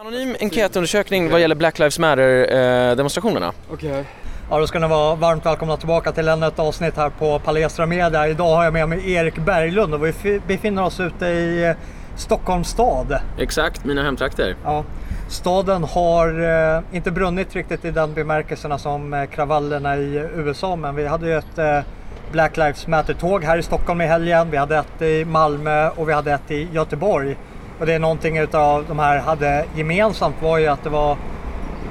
Anonym enkätundersökning vad gäller Black Lives Matter-demonstrationerna. Okej. Ja, då ska ni vara varmt välkomna tillbaka till ännu ett avsnitt här på Palestra Media. Idag har jag med mig Erik Berglund och vi befinner oss ute i eh, Stockholms stad. Exakt, mina hemtrakter. Ja, staden har eh, inte brunnit riktigt i den bemärkelserna som eh, kravallerna i USA, men vi hade ju ett eh, Black Lives Matter-tåg här i Stockholm i helgen. Vi hade ett i Malmö och vi hade ett i Göteborg. Och det är någonting utav de här hade gemensamt var ju att det var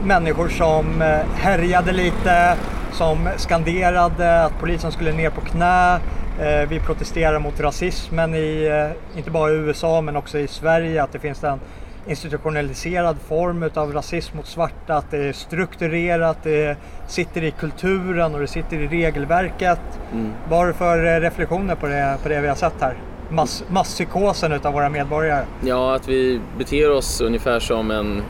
människor som eh, härjade lite, som skanderade att polisen skulle ner på knä. Eh, Vi protesterar mot rasismen i, eh, inte bara i USA men också i Sverige, att det finns en institutionaliserad form utav rasism mot svarta, att det är strukturerat, det sitter i kulturen och det sitter i regelverket. Vad har du för reflektioner på det, på det vi har sett här? Mass, masspsykosen utav våra medborgare. Ja, att vi beter oss ungefär som en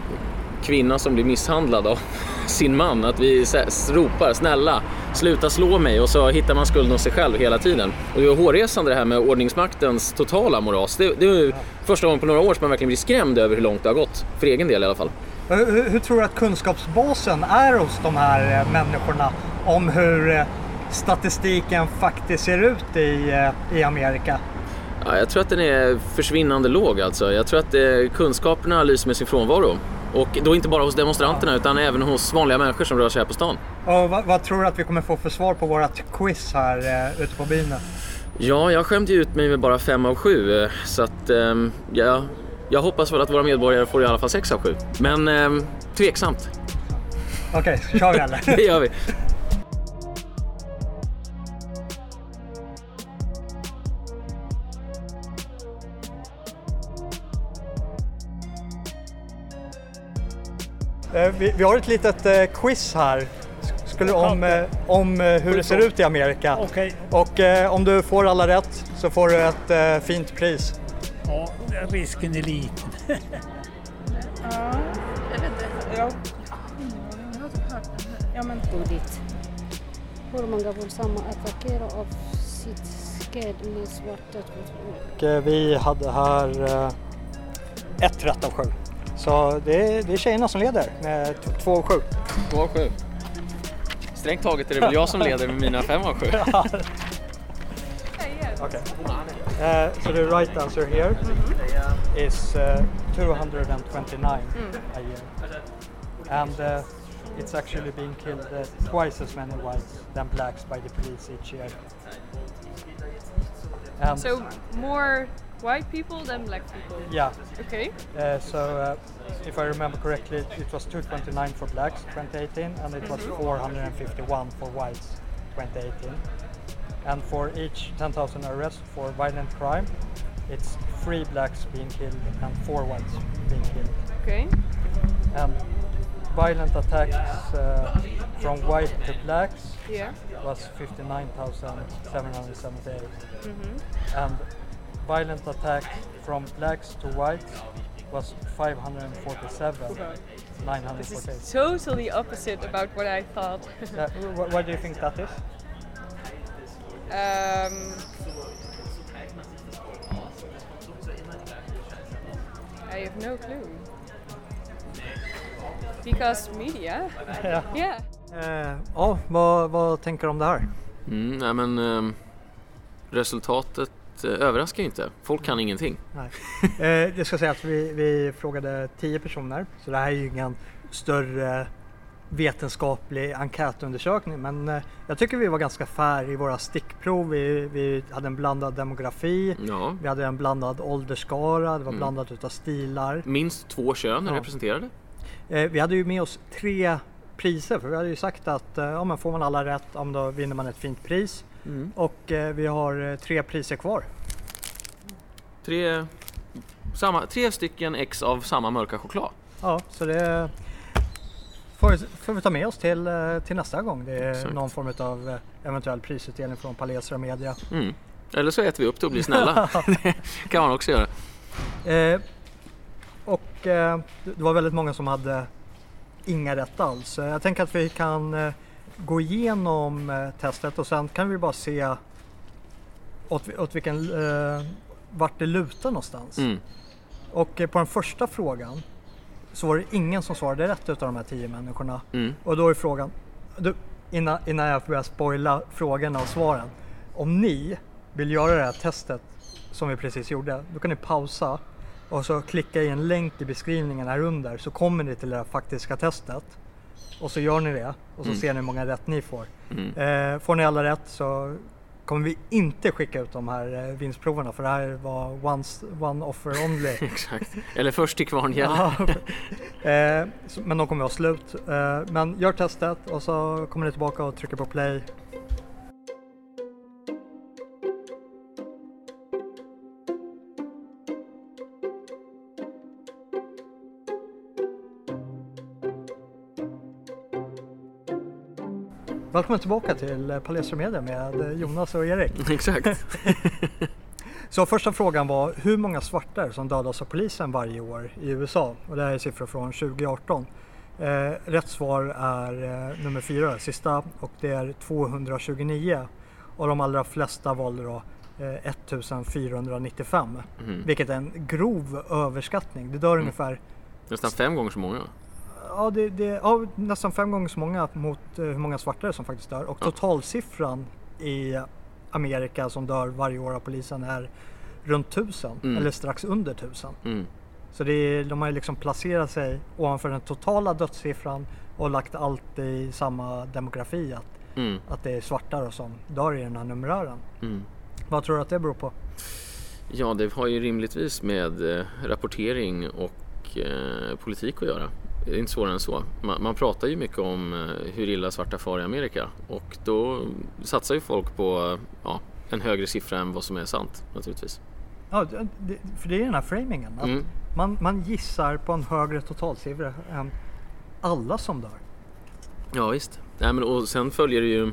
kvinna som blir misshandlad av sin man. Att vi ropar snälla, sluta slå mig och så hittar man skulden hos sig själv hela tiden. Och det är hårresande det här med ordningsmaktens totala moras. Det, det är ju första gången på några år som man verkligen blir skrämd över hur långt det har gått. För egen del i alla fall. Hur, hur, hur tror du att kunskapsbasen är hos de här eh, människorna om hur eh, statistiken faktiskt ser ut i, eh, i Amerika? Ja, jag tror att den är försvinnande låg alltså. Jag tror att eh, kunskaperna lyser med sin frånvaro. Och då inte bara hos demonstranterna utan även hos vanliga människor som rör sig här på stan. Och vad, vad tror du att vi kommer få för svar på vårt quiz här eh, ute på byn? Ja, jag skämde ut mig med bara fem av sju. eh, Så att ehm, ja, jag hoppas väl att våra medborgare får i alla fall sex av sju. Men ehm, tveksamt. Okej, kör vi eller? Det gör vi. Vi, vi har ett litet eh, quiz här skulle, om, eh, om eh, hur det ser ut i Amerika. Okej. Och eh, om du får alla rätt så får du ett eh, fint pris. Ja, risken är liten. blodigt. Hur många våldsamma attackerar av sitt sked med svarta Och eh, vi hade här eh, ett rätt av sju. Så det är, det är tjejerna som leder med t- två av sju. Två av sju. Strängt taget är det väl jag som leder med mina fem av sju. Okay. Uh, so the right answer here is uh, 229 a year. And uh, it's actually being killed uh, twice as many whites than blacks by the police each year. And So more white people than black people. yeah, Okay. uh, so uh, if I remember correctly, it was 229 for blacks 2018 and it was 451 for whites 2018. And for each 10,000 arrests for violent crime, it's three blacks being killed and four whites being killed. Okay. And violent attacks uh, from white to blacks Yeah. was 59,778. Mm-hmm. And violent attacks from blacks to whites was 547, This 948. is totally opposite about what I thought. Uh, wh- why do you think that is? um, I have no clue. Because media. Ja. Yeah. Eh, ja, vad, vad tänker du om det här? Mm, nej men ehm, resultatet eh, överraskar ju inte. Folk kan ingenting. Nej. Eh, det ska säga att vi, vi frågade 10 personer, så det här är ju ingen större vetenskaplig enkätundersökning men eh, jag tycker vi var ganska fair i våra stickprov. Vi, vi hade en blandad demografi, Ja, vi hade en blandad åldersskara, det var Mm. blandat utav stilar. minst två kön Ja. representerade. Eh, vi hade ju med oss tre priser för vi hade ju sagt att ja, men får man alla rätt, ja, då vinner man ett fint pris. Mm. Och eh, vi har eh, tre priser kvar. Tre, samma, tre stycken ex av samma mörka choklad. Ja, så det får, vi- får vi ta med oss till, eh, till nästa gång. Det är Exakt. någon form av eh, eventuell prisutdelning från Palestra Media. Mm. Eller så äter vi upp det och blir snälla. det kan man också göra. Eh, och eh, det var väldigt många som hade inga rätt alls. Jag tänker att vi kan gå igenom eh, testet och sen kan vi bara se åt, åt vilken, eh, vart det lutar någonstans. Mm. Och eh, på den första frågan så var det ingen som svarade rätt utav de här tio människorna. Mm. Och då är frågan, du, innan, innan jag börjar spoila frågorna och svaren. Om ni vill göra det här testet som vi precis gjorde, då kan ni pausa och så klicka i en länk i beskrivningen här under så kommer ni till det här faktiska testet. Och så gör ni det och så Mm. ser ni hur många rätt ni får. Mm. Eh, får ni alla rätt så kommer vi inte skicka ut de här eh, vinstproverna för det här var once, one offer only. Exakt. Eller först till kvarn. Ja. eh, så- men de kommer vara slut. Eh, men gör testet och så kommer ni tillbaka och trycker på play. Välkommen tillbaka till eh, Palestra Media med eh, Jonas och Erik. Exakt. Så första frågan var hur många svarta som dödas av polisen varje år i USA? Och det här är siffror från 2018. Eh, rätt svar är eh, nummer fyra, sista, och det är 229. Och de allra flesta valde då eh, 1495. Mm. Vilket är en grov överskattning. Det dör ungefär Nästan fem gånger så många. Ja, det, det, ja, nästan fem gånger så många mot eh, hur många svarta som faktiskt dör. Och totalsiffran i Amerika som dör varje år av polisen är runt tusen Mm. eller strax under tusen. Mm. Så det är, de har ju liksom placerat sig ovanför den totala dödssiffran och lagt allt i samma demografi. Att, Mm. att det är svarta som dör i den här numerären. Mm. Vad tror du att det beror på? Ja, det har ju rimligtvis med eh, rapportering och eh, politik att göra. Det är inte svårare än så. Man, man pratar ju mycket om eh, hur illa svarta far i Amerika och då satsar ju folk på ja, en högre siffra än vad som är sant naturligtvis. Ja, det, för det är den här framingen. Att Mm. man, man gissar på en högre totalsiffra än alla som dör. Ja visst. Nej, men, och sen följer det ju,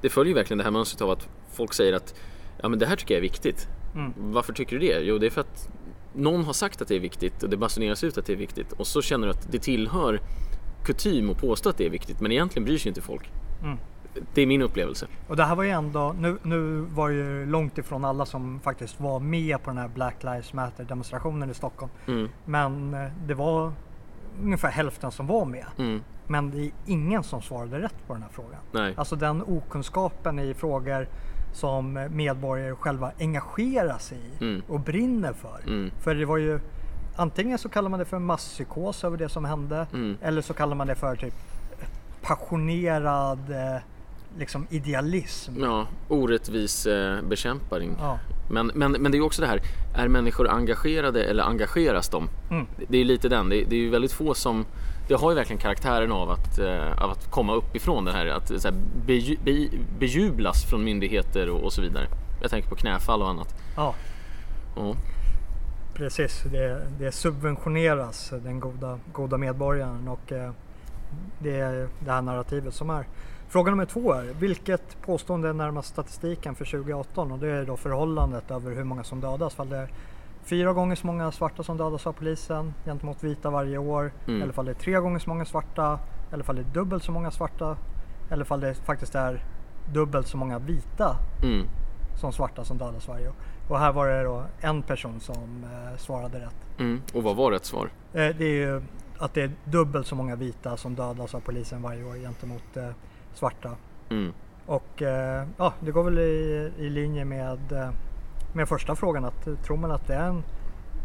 det följer ju verkligen det här mönstret av att folk säger att ja, men det här tycker jag är viktigt. Mm. Varför tycker du det? Jo, det är för att någon har sagt att det är viktigt och det basuneras ut att det är viktigt och så känner du att det tillhör kutym att påstå att det är viktigt men egentligen bryr sig inte folk. Mm. Det är min upplevelse. Och det här var ju ändå, nu, nu var det ju långt ifrån alla som faktiskt var med på den här Black Lives Matter demonstrationen i Stockholm. Mm, Men eh, det var ungefär hälften som var med. mm, Men det är ingen som svarade rätt på den här frågan. nej. Alltså den okunskapen i frågor som medborgare själva engagerar sig i Mm. och brinner för. Mm. För det var ju antingen så kallar man det för masspsykos över det som hände Mm. eller så kallar man det för typ passionerad eh, liksom idealism. Ja, orättvis eh, bekämpning. Ja. Men, men, men det är också det här, är människor engagerade eller engageras de? Mm. Det- Det är lite den, det det är ju väldigt få som det har ju verkligen karaktären av att, eh, av att komma uppifrån det här, att så här, beju, be, bejublas från myndigheter och, och så vidare. Jag tänker på knäfall och annat. Ja, Ja. precis. Det, det subventioneras den goda, goda medborgaren och eh, det är det här narrativet som är. Fråga nummer två är, vilket påstående är närmast statistiken för 2018? Och det är då förhållandet över hur många som dödas. Fall det är fyra gånger så många svarta som dödas av polisen gentemot vita varje år. Mm. Eller fall det är tre gånger så många svarta. Eller fall det är dubbelt så många svarta. Eller fall det faktiskt är dubbelt så många vita Mm. som svarta som dödas varje år. Och här var det då en person som eh, svarade rätt. Mm. Och vad var rätt svar? Eh, det är ju att det är dubbelt så många vita som dödas av polisen varje år gentemot eh, svarta. Mm. Och eh, ja, det går väl i, i linje med, eh, med första frågan. Att, eh, tror man att det är en,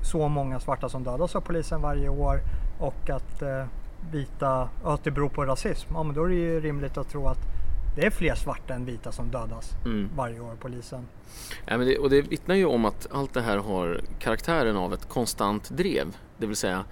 så många svarta som dödas av polisen varje år och att eh, vita, att det beror på rasism. Ja, men då är det ju rimligt att tro att det är fler svarta än vita som dödas Mm. varje år av polisen. Ja, men det, och det vittnar ju om att allt det här har karaktären av ett konstant drev. Det vill säga,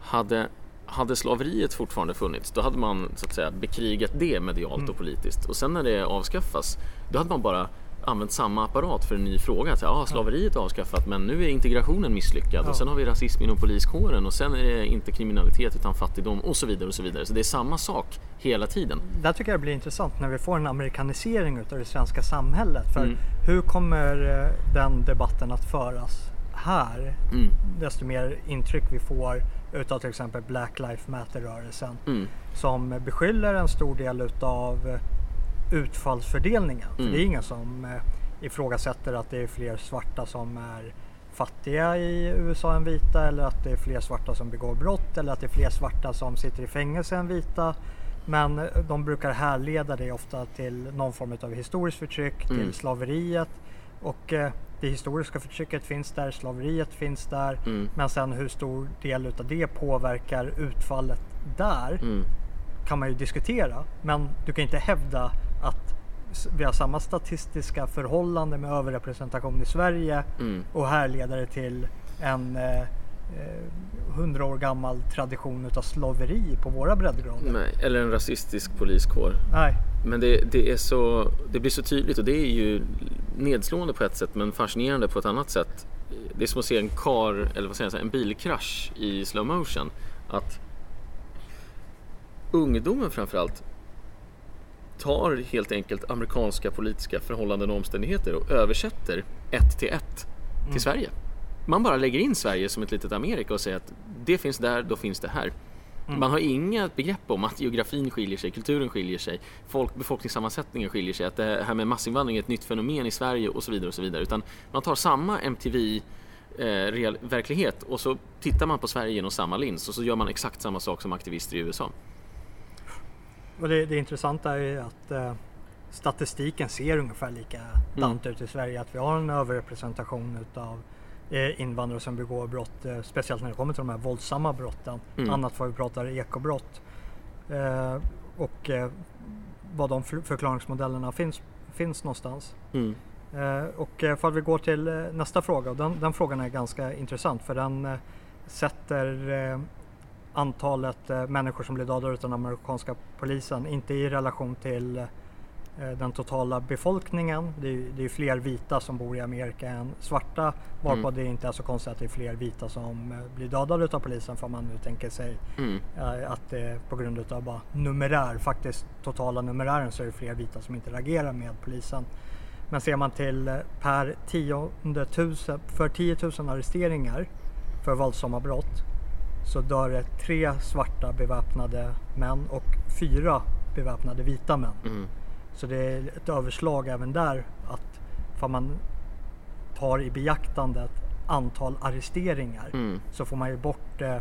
hade, hade slaveriet fortfarande funnits, då hade man så att säga bekrigat det medialt och politiskt. Och sen när det avskaffas, då hade man bara använt samma apparat för en ny fråga. Att, ja, slaveriet är avskaffat men nu är integrationen misslyckad Ja. och sen har vi rasism inom poliskåren och sen är det inte kriminalitet utan fattigdom och så vidare och så vidare. Så det är samma sak hela tiden. Där tycker jag det blir intressant när vi får en amerikanisering utav det svenska samhället. För Mm. hur kommer eh, den debatten att föras här? Mm. Desto mer intryck vi får utav till exempel Black Lives Matter-rörelsen. Mm. Som beskyller en stor del utav utfallsfördelningen. För Mm. det är ingen som eh, ifrågasätter att det är fler svarta som är fattiga i USA än vita eller att det är fler svarta som begår brott eller att det är fler svarta som sitter i fängelse än vita. Men de brukar härleda det ofta till någon form av historiskt förtryck, Mm. till slaveriet. Och eh, det historiska förtrycket finns där, slaveriet finns där. Mm. Men sen hur stor del utav det påverkar utfallet där Mm. kan man ju diskutera. Men du kan inte hävda att vi har samma statistiska förhållande med överrepresentation i Sverige Mm. och härleda det till en eh, hundra år gammal tradition utav slaveri på våra breddgrader. Nej, eller en rasistisk poliskår. Nej. Men det, det, är så, det blir så tydligt och det är ju nedslående på ett sätt men fascinerande på ett annat sätt. Det är som att se en kar, eller vad säger jag, en bilkrasch i slow motion. Att ungdomen framförallt tar helt enkelt amerikanska politiska förhållanden och omständigheter och översätter ett till ett till Sverige. Man bara lägger in Sverige som ett litet Amerika och säger att det finns där, då finns det här. Man har inget begrepp om att geografin skiljer sig, kulturen skiljer sig, folk, befolkningssammansättningen skiljer sig, att det här med massinvandring är ett nytt fenomen i Sverige och så vidare. och så vidare. Utan man tar samma MTV eh, real, verklighet och så tittar man på Sverige genom samma lins och så gör man exakt samma sak som aktivister i USA. Och det, det intressanta är ju att eh, statistiken ser ungefär likadant ut i Sverige. Att vi har en överrepresentation utav eh, invandrare som begår brott. Eh, speciellt när det kommer till de här våldsamma brotten. Mm. Annat vad vi pratar ekobrott. Eh, och eh, vad de för- förklaringsmodellerna finns, finns någonstans. Mm. Eh, och för att vi går till nästa fråga den, den frågan är ganska intressant för den sätter antalet eh, människor som blir dödade av den amerikanska polisen inte i relation till eh, den totala befolkningen. Det är, det är fler vita som bor i Amerika än svarta varpå Mm. det inte är så konstigt att det är fler vita som eh, blir dödade av polisen för man nu tänker sig Mm. att det på grund av bara numerär, faktiskt totala numerären så är det fler vita som interagerar med polisen. Men ser man till per tionde tusen, för 10 000 arresteringar för våldsamma brott så dör det tre svarta beväpnade män och fyra beväpnade vita män. Mm. Så det är ett överslag även där att för man tar i beaktande ett antal arresteringar Mm. så får man ju bort eh, eh,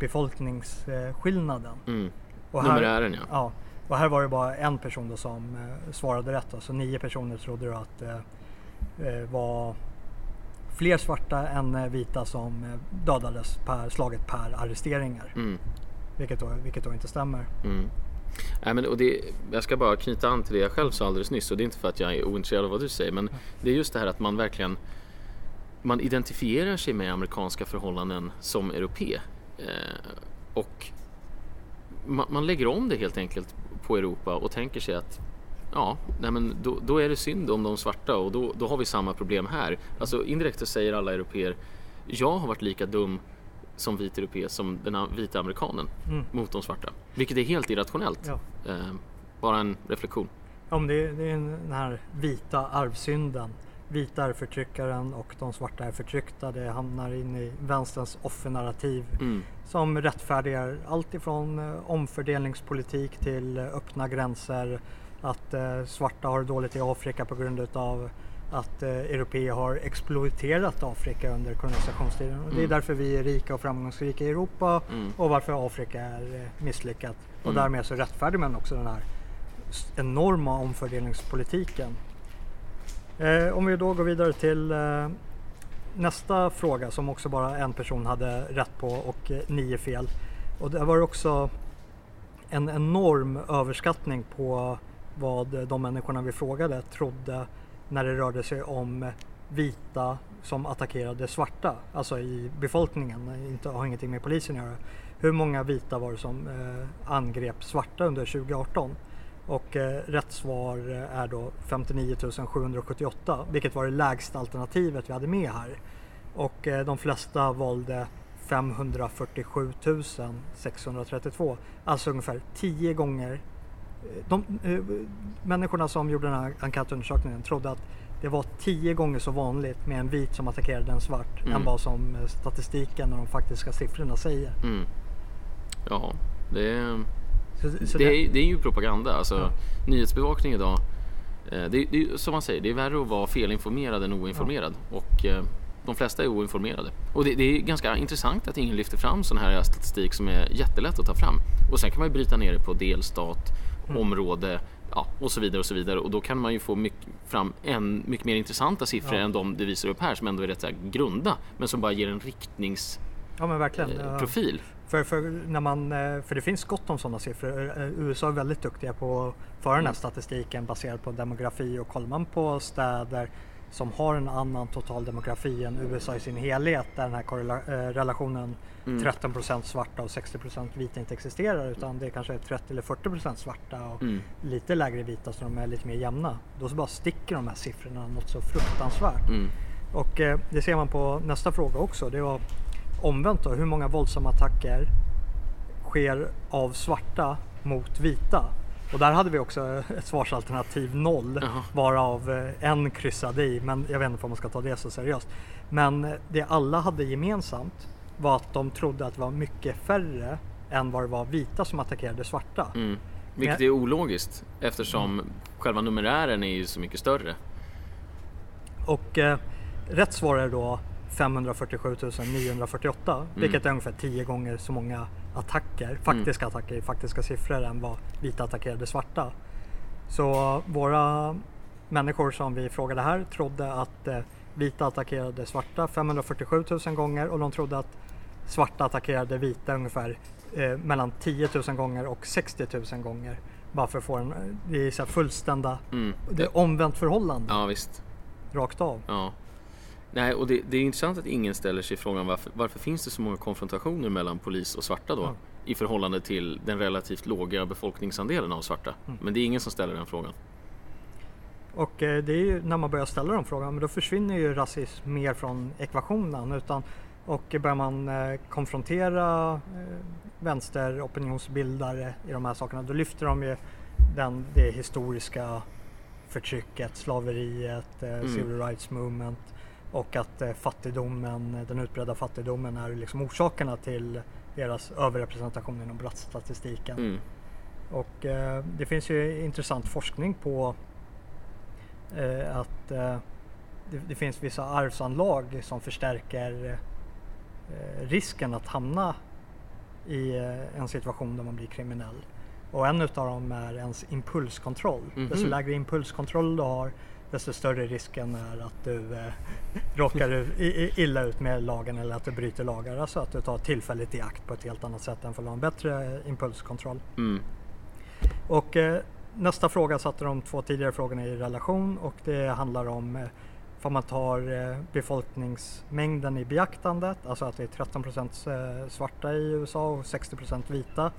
befolkningsskillnaden. Mm. Och här- Numerären ja. Ja, och här var det bara en person som eh, svarade rätt. Då. Så nio personer trodde då att det eh, var fler svarta än eh, vita som eh, dödades per slaget per arresteringar. Mm. Vilket, då, vilket då inte stämmer. Mm. Nej, men, och det, jag ska bara knyta an till det jag själv sa alldeles nyss och det är inte för att jag är ointresserad av vad du säger men det är just det här att man verkligen man identifierar sig med amerikanska förhållanden som europe eh, och man, man lägger om det helt enkelt på Europa och tänker sig att ja, nej men då, då är det synd om de svarta och då, då har vi samma problem här. Alltså indirekt så säger alla europeer jag har varit lika dum som vit europe som den vita amerikanen Mm. mot de svarta. Vilket är helt irrationellt. Ja. Eh, bara en reflektion. Om det, det är den här vita arvsynden. Vita är förtryckaren och de svarta är förtryckta. Det hamnar in i vänsterns offernarrativ Mm. som rättfärdigar allt ifrån eh, omfördelningspolitik till eh, öppna gränser. Att eh, svarta har det dåligt i Afrika på grund av att eh, europeer har exploaterat Afrika under kolonisationstiden. Och det är Mm. därför vi är rika och framgångsrika i Europa Mm. och varför Afrika är eh, misslyckat. Och Mm. därmed så rättfärdigar man också den här enorma omfördelningspolitiken. Eh, om vi då går vidare till eh, nästa fråga som också bara en person hade rätt på och eh, nio fel. Och det var också en enorm överskattning på vad de människorna vi frågade trodde när det rörde sig om vita som attackerade svarta, alltså i befolkningen, inte, har ingenting med polisen att göra. Hur många vita var det som eh, angrep svarta under 2018? Och eh, rätt svar är då 59 778, vilket var det lägsta alternativet vi hade med här. Och eh, de flesta valde 547 632, alltså ungefär 10 gånger. De, eh, människorna som gjorde den här enkätundersökningen trodde att det var 10 gånger så vanligt med en vit som attackerade en svart Mm. än vad som eh, statistiken och de faktiska siffrorna säger. Mm. Ja, det är, Så, så det, är, det är ju propaganda. Alltså, Ja. Nyhetsbevakning idag, eh, det, det, är- som man säger, det är värre att vara felinformerad än oinformerad. Och eh, De flesta är oinformerade. Och det, det är ganska intressant att ingen lyfter fram sån här statistik som är jättelätt att ta fram. Och sen kan man ju bryta ner det på delstat, område ja, och så vidare och så vidare. Och då kan man ju få mycket, fram en, mycket mer intressanta siffror än de du visar upp här som ändå är rätt grunda men som bara ger en riktningsprofil. Ja men verkligen. Ja. profil. För, för, när man, eh, för det finns gott om sådana siffror. Eh, USA är väldigt duktiga på att föra den här statistiken baserat på demografi och kollar man på städer som har en annan total demografi än USA i sin helhet där den här eh, relationen 13% svarta och 60% vita inte existerar utan det är kanske 30 eller 40% svarta och Mm. lite lägre vita så de är lite mer jämna. Då så bara sticker de här siffrorna något så fruktansvärt. Mm. Och eh, det ser man på nästa fråga också. Det var omvänt då. Hur många våldsamma attacker sker av svarta mot vita? Och där hade vi också ett svarsalternativ noll Jaha. varav eh, en kryssade i. Men jag vet inte om man ska ta det så seriöst. Men eh, det alla hade gemensamt var att de trodde att det var mycket färre än vad det var vita som attackerade svarta. Mm. Vilket är ologiskt eftersom själva numerären är ju så mycket större. Och eh, rätt svar är då 547 948 vilket är ungefär 10 gånger så många attacker, faktiska attacker, faktiska siffror än vad vita attackerade svarta. Så våra människor som vi frågade här trodde att eh, vita attackerade svarta 547 000 gånger och de trodde att svarta attackerade vita ungefär eh, mellan 10 000 gånger och 60 000 gånger. Bara för att få en, det är så här fullstända, Mm. det är omvänt förhållande Ja visst. rakt av. Ja. Nej, och det, det är intressant att ingen ställer sig frågan varför, varför finns det så många konfrontationer mellan polis och svarta då? Ja. I förhållande till den relativt låga befolkningsandelen av svarta. Mm. Men det är ingen som ställer den frågan. Och eh, det är ju när man börjar ställa de frågorna, men då försvinner ju rasism mer från ekvationen. Utan, och börjar man eh, konfrontera eh, vänsteropinionsbildare i de här sakerna, då lyfter de ju den, det historiska förtrycket, slaveriet, Mm. civil rights movement och att eh, fattigdomen, den utbredda fattigdomen är liksom orsakerna till deras överrepresentation inom brottsstatistiken. Mm. Och eh, det finns ju intressant forskning på eh, att eh, det, det finns vissa arvsanlag som förstärker eh, risken att hamna i eh, en situation där man blir kriminell. Och en utav dem är ens impulskontroll. Mhm. Desto lägre impulskontroll du har desto större risken är att du eh, råkar illa ut med lagen eller att du bryter lagar. Alltså att du tar tillfället i akt på ett helt annat sätt än för att ha en bättre impulskontroll. Mm. Och eh, nästa fråga satte de två tidigare frågorna i relation och det handlar om eh, om man tar eh, befolkningsmängden i beaktandet, alltså att det är 13 eh, svarta i USA och 60% vita.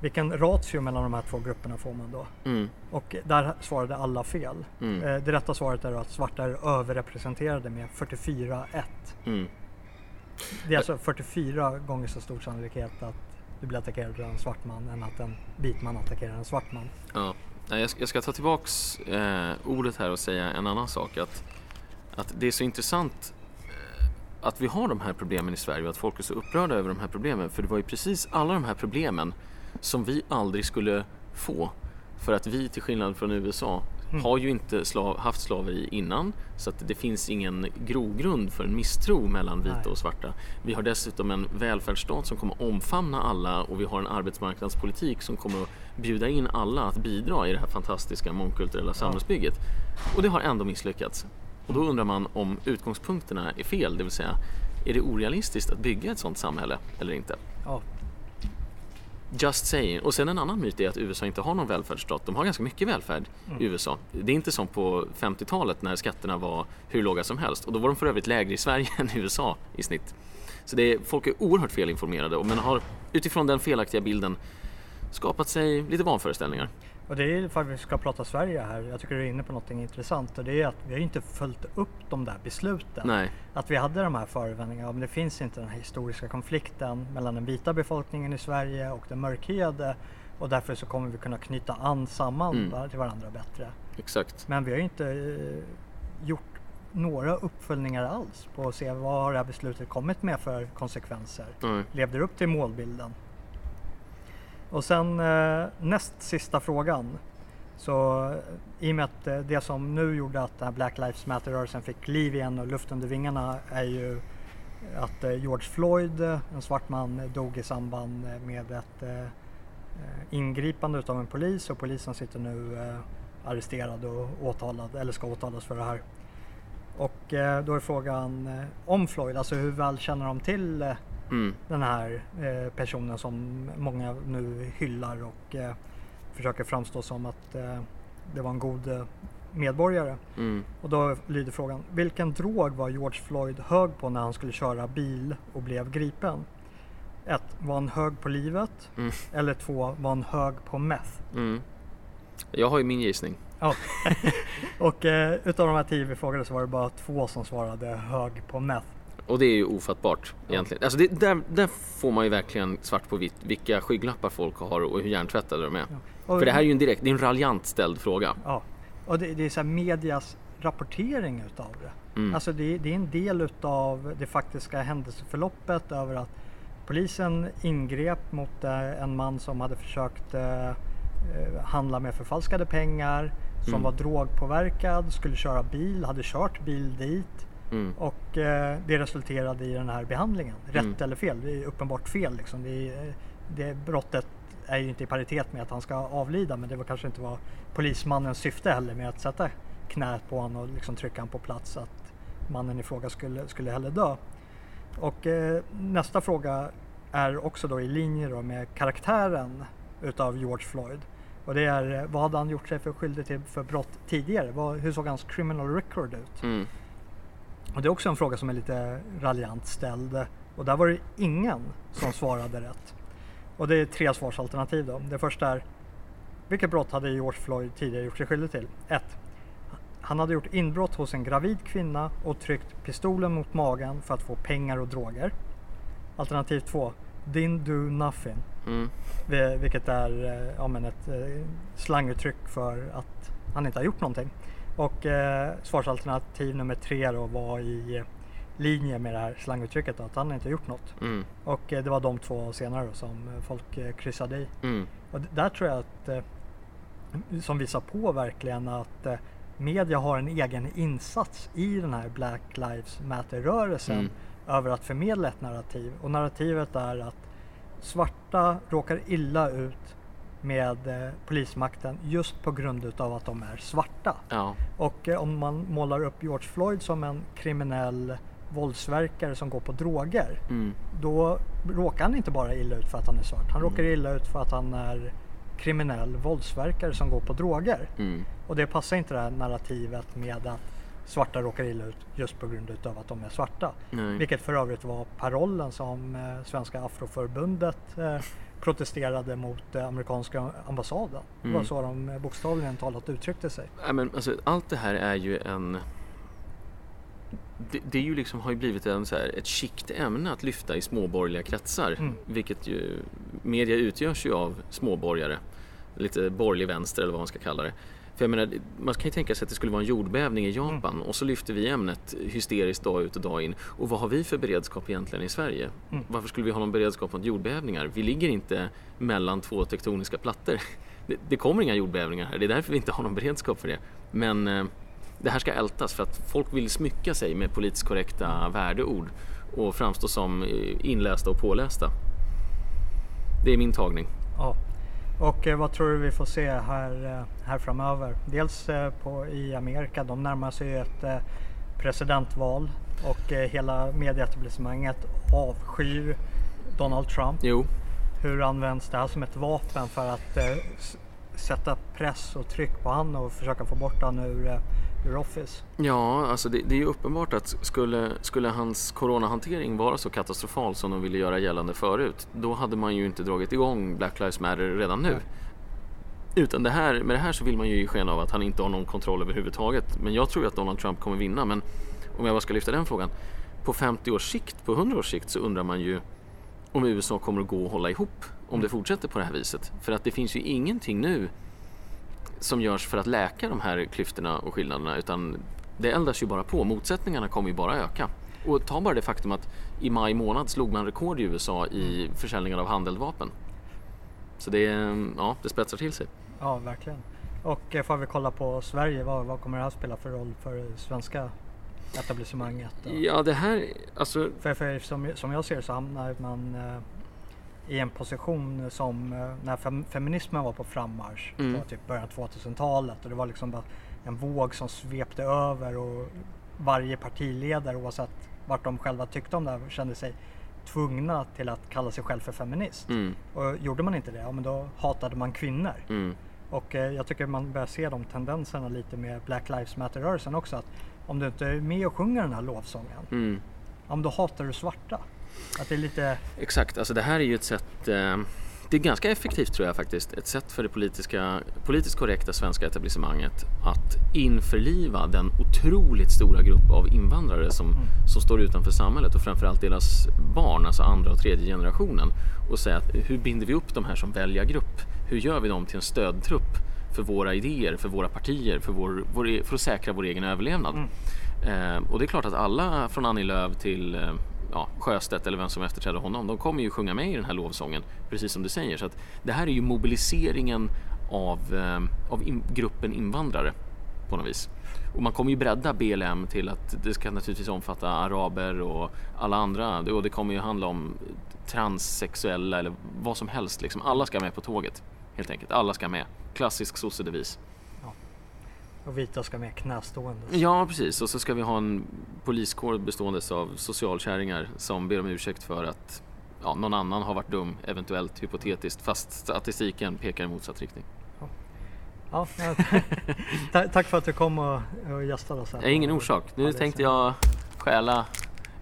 Vilken ratio mellan de här två grupperna får man då? Mm. Och där svarade alla fel. Mm. Eh, det rätta svaret är att svarta är överrepresenterade med 44-1. Mm. Det är alltså 44 gånger så stor sannolikhet att du blir attackerad av en svart man än att en vit man attackerar en svart man. Ja. Nej, jag, ska, jag ska ta tillbaks eh, ordet här och säga en annan sak. Att, att det är så intressant eh, att vi har de här problemen i Sverige och att folk är så upprörda över de här problemen. För det var ju precis alla de här problemen som vi aldrig skulle få. För att vi till skillnad från USA har ju inte slav, haft slaveri innan så att det finns ingen grogrund för en misstro mellan vita Nej. och svarta. Vi har dessutom en välfärdsstat som kommer omfamna alla och vi har en arbetsmarknadspolitik som kommer att bjuda in alla att bidra i det här fantastiska mångkulturella samhällsbygget. Och det har ändå misslyckats. Och då undrar man om utgångspunkterna är fel, det vill säga är det orealistiskt att bygga ett sådant samhälle eller inte? Ja, Just saying. Och sen en annan myt är att USA inte har någon välfärdsstat. De har ganska mycket välfärd i USA. Det är inte som på 50-talet när skatterna var hur låga som helst. Och då var de för övrigt lägre i Sverige än i USA i snitt. Så det är, folk är oerhört felinformerade och men har utifrån den felaktiga bilden skapat sig lite vanföreställningar. Och det är för att vi ska prata Sverige här. Jag tycker du är inne på något intressant och det är att vi har inte följt upp de där besluten. Nej. Att vi hade de här förevändningarna, men det finns inte den här historiska konflikten mellan den vita befolkningen i Sverige och den mörkhyade och därför så kommer vi kunna knyta an samman Mm. till varandra bättre. Exakt. Men vi har ju inte eh, gjort några uppföljningar alls på att se vad har det här beslutet kommit med för konsekvenser. Nej. Levde det upp till målbilden? Och sen eh, näst sista frågan Så eh, i och med att eh, det som nu gjorde att den här Black Lives Matter-rörelsen fick liv igen och luft under vingarna är ju att eh, George Floyd, en svart man, dog i samband med ett eh, ingripande utav en polis och polisen sitter nu eh, arresterad och åtalad, eller ska åtalas för det här. Och eh, då är frågan om Floyd, alltså hur väl känner de till Mm. den här eh, personen som många nu hyllar och eh, försöker framstå som att eh, det var en god eh, medborgare. Mm. Och då lyder frågan, vilken drog var George Floyd hög på när han skulle köra bil och blev gripen? Ett, Var han hög på livet? Mm. Eller två, var han hög på meth? Mm. Jag har ju min gissning. Ja. och eh, utav de här tio vi frågade så var det bara två som svarade hög på meth. Och det är ju ofattbart egentligen. Alltså det, där, där får man ju verkligen svart på vitt vilka skygglappar folk har och hur hjärntvättade de är. Och, För det här är ju en direkt, det är en raljant ställd fråga. Ja, och det, det är så här medias rapportering utav det. Mm. Alltså det, det är en del utav det faktiska händelseförloppet över att polisen ingrep mot eh, en man som hade försökt eh, eh, handla med förfalskade pengar, som Mm. var drogpåverkad, skulle köra bil, hade kört bil dit Mm. och eh, det resulterade i den här behandlingen. Rätt Mm. eller fel, det är uppenbart fel. Liksom. Det, är, det brottet är ju inte i paritet med att han ska avlida men det var kanske inte var polismannens syfte heller med att sätta knät på honom och liksom trycka honom på plats att mannen i fråga skulle, skulle heller dö. Och eh, nästa fråga är också då i linje då med karaktären utav George Floyd. Och det är eh, vad hade han gjort sig för skyldig till för brott tidigare? Vad, hur såg hans criminal record ut? Mm. Och det är också en fråga som är lite raljant ställd. Och där var det ingen som svarade rätt. Och det är tre svarsalternativ då. Det första är Vilket brott hade George Floyd tidigare gjort sig skyldig till? 1. Han hade gjort inbrott hos en gravid kvinna och tryckt pistolen mot magen för att få pengar och droger. Alternativ 2. Didn't do nothing. Mm. Vi- Vilket är eh, ja, men ett eh, slanguttryck för att han inte har gjort någonting. Och eh, svarsalternativ nummer tre då var i eh, linje med det här slanguttrycket då, att han inte har gjort något. Mm. Och eh, det var de två senare då, som eh, folk eh, kryssade i. Mm. Och där tror jag att eh, som visar på verkligen att eh, media har en egen insats i den här Black Lives Matter-rörelsen Mm. över att förmedla ett narrativ. Och narrativet är att svarta råkar illa ut med eh, polismakten just på grund utav att de är svarta. Ja. Och eh, om man målar upp George Floyd som en kriminell våldsverkare som går på droger Mm. då råkar han inte bara illa ut för att han är svart. Han råkar illa ut för att han är kriminell våldsverkare som går på droger. Mm. Och det passar inte det här narrativet med att svarta råkar illa ut just på grund utav att de är svarta. Nej. Vilket för övrigt var parollen som eh, Svenska Afroförbundet protesterade mot eh, amerikanska ambassaden. Det var Mm. så de eh, bokstavligen talat uttryckte sig. Nej, men alltså, allt det här är ju en... Det, det är ju liksom, har ju blivit en, så här, ett skikt ämne att lyfta i småborgerliga kretsar. Mm. Vilket ju, media utgörs ju av småborgare. Lite borgerlig vänster eller vad man ska kalla det. För jag menar, man kan ju tänka sig att det skulle vara en jordbävning i Japan Mm. och så lyfter vi ämnet hysteriskt dag ut och dag in. Och vad har vi för beredskap egentligen i Sverige? Mm. Varför skulle vi ha någon beredskap mot jordbävningar? Vi ligger inte mellan två tektoniska plattor. Det, det kommer inga jordbävningar här, det är därför vi inte har någon beredskap för det. Men eh, det här ska ältas för att folk vill smycka sig med politiskt korrekta värdeord och framstå som eh, inlästa och pålästa. Det är min tagning. Ja. Och eh, vad tror du vi får se här, eh, här framöver? Dels eh, på, i Amerika, de närmar sig ett eh, presidentval och eh, hela medieetablissemanget avskyr Donald Trump. Jo, Hur används det här som ett vapen för att eh, sätta press och tryck på han och försöka få bort han ur, eh, ur office? Ja, alltså det, det är ju uppenbart att skulle, skulle hans coronahantering vara så katastrofal som de ville göra gällande förut, då hade man ju inte dragit igång Black Lives Matter redan nu. Nej. Utan det här, med det här så vill man ju ge sken av att han inte har någon kontroll överhuvudtaget. Men jag tror ju att Donald Trump kommer vinna. Men om jag bara ska lyfta den frågan. På 50 års sikt, på 100 års sikt så undrar man ju om USA kommer att gå och hålla ihop om det fortsätter på det här viset. För att det finns ju ingenting nu som görs för att läka de här klyftorna och skillnaderna utan det eldas ju bara på. Motsättningarna kommer ju bara öka. Och ta bara det faktum att i maj månad slog man rekord i USA i försäljningen av handeldvapen. Så det, ja, det spetsar till sig. Ja, verkligen. Och eh, får vi kolla på Sverige, vad, vad kommer det här spela för roll för svenska etablissemanget? Ja, det här, alltså För, för som, som jag ser så hamnar man eh, i en position som eh, när fem, feminismen var på frammarsch, Mm. var typ början av 2000-talet och det var liksom bara en våg som svepte över och varje partiledare oavsett vart de själva tyckte om det här kände sig tvungna till att kalla sig själv för feminist. mm, Och gjorde man inte det, ja men då hatade man kvinnor. mm, Och eh, jag tycker man börjar se de tendenserna lite med Black Lives Matter-rörelsen också. Att om du inte är med och sjunger den här lovsången, mm. ja, men då hatar du svarta. Att det är lite, Exakt, alltså det här är ju ett sätt eh, det är ganska effektivt tror jag faktiskt, ett sätt för det politiska, politiskt korrekta svenska etablissemanget att införliva den otroligt stora grupp av invandrare som, som står utanför samhället och framförallt deras barn, alltså andra och tredje generationen och säga att hur binder vi upp de här som väljargrupp? Hur gör vi dem till en stödtrupp för våra idéer, för våra partier, för, vår, vår, e- för att säkra vår egen överlevnad? Eh, och det är klart att alla från Annie Lööf till eh, ja, Sjöstedt eller vem som efterträder honom, de kommer ju sjunga med i den här lovsången, precis som du säger. Så att det här är ju mobiliseringen av, eh, av in, gruppen invandrare på något vis. Och man kommer ju bredda BLM till att det ska naturligtvis omfatta araber och alla andra. Och det kommer ju handla om transsexuella eller vad som helst. Liksom. Alla ska med på tåget, helt enkelt. Alla ska med. Klassisk sossedevis och vita ska med knästående. Ja, precis. Och så ska vi ha en poliskår bestående av socialkärringar som ber om ursäkt för att ja, någon annan har varit dum, eventuellt hypotetiskt, fast statistiken pekar i motsatt riktning. Ja, ja, ta- tack för att du kom och, och gästade oss. här ingen orsak. Nu tänkte jag stjäla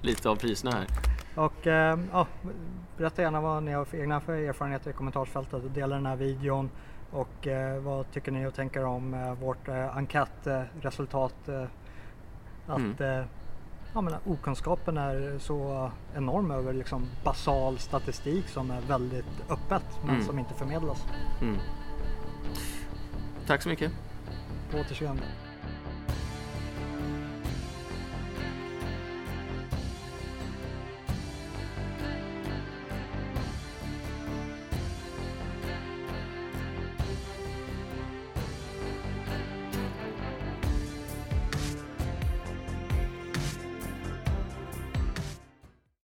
lite av priserna här. Och eh, ja, berätta gärna vad ni har för egna för erfarenheter i kommentarsfältet och dela den här videon. Och eh, vad tycker ni och tänker om eh, vårt eh, enkätresultat? Eh, att eh, ja, men, okunskapen är så enorm över liksom, basal statistik som är väldigt öppet men Mm. som inte förmedlas. Mm. Tack så mycket. På återseende.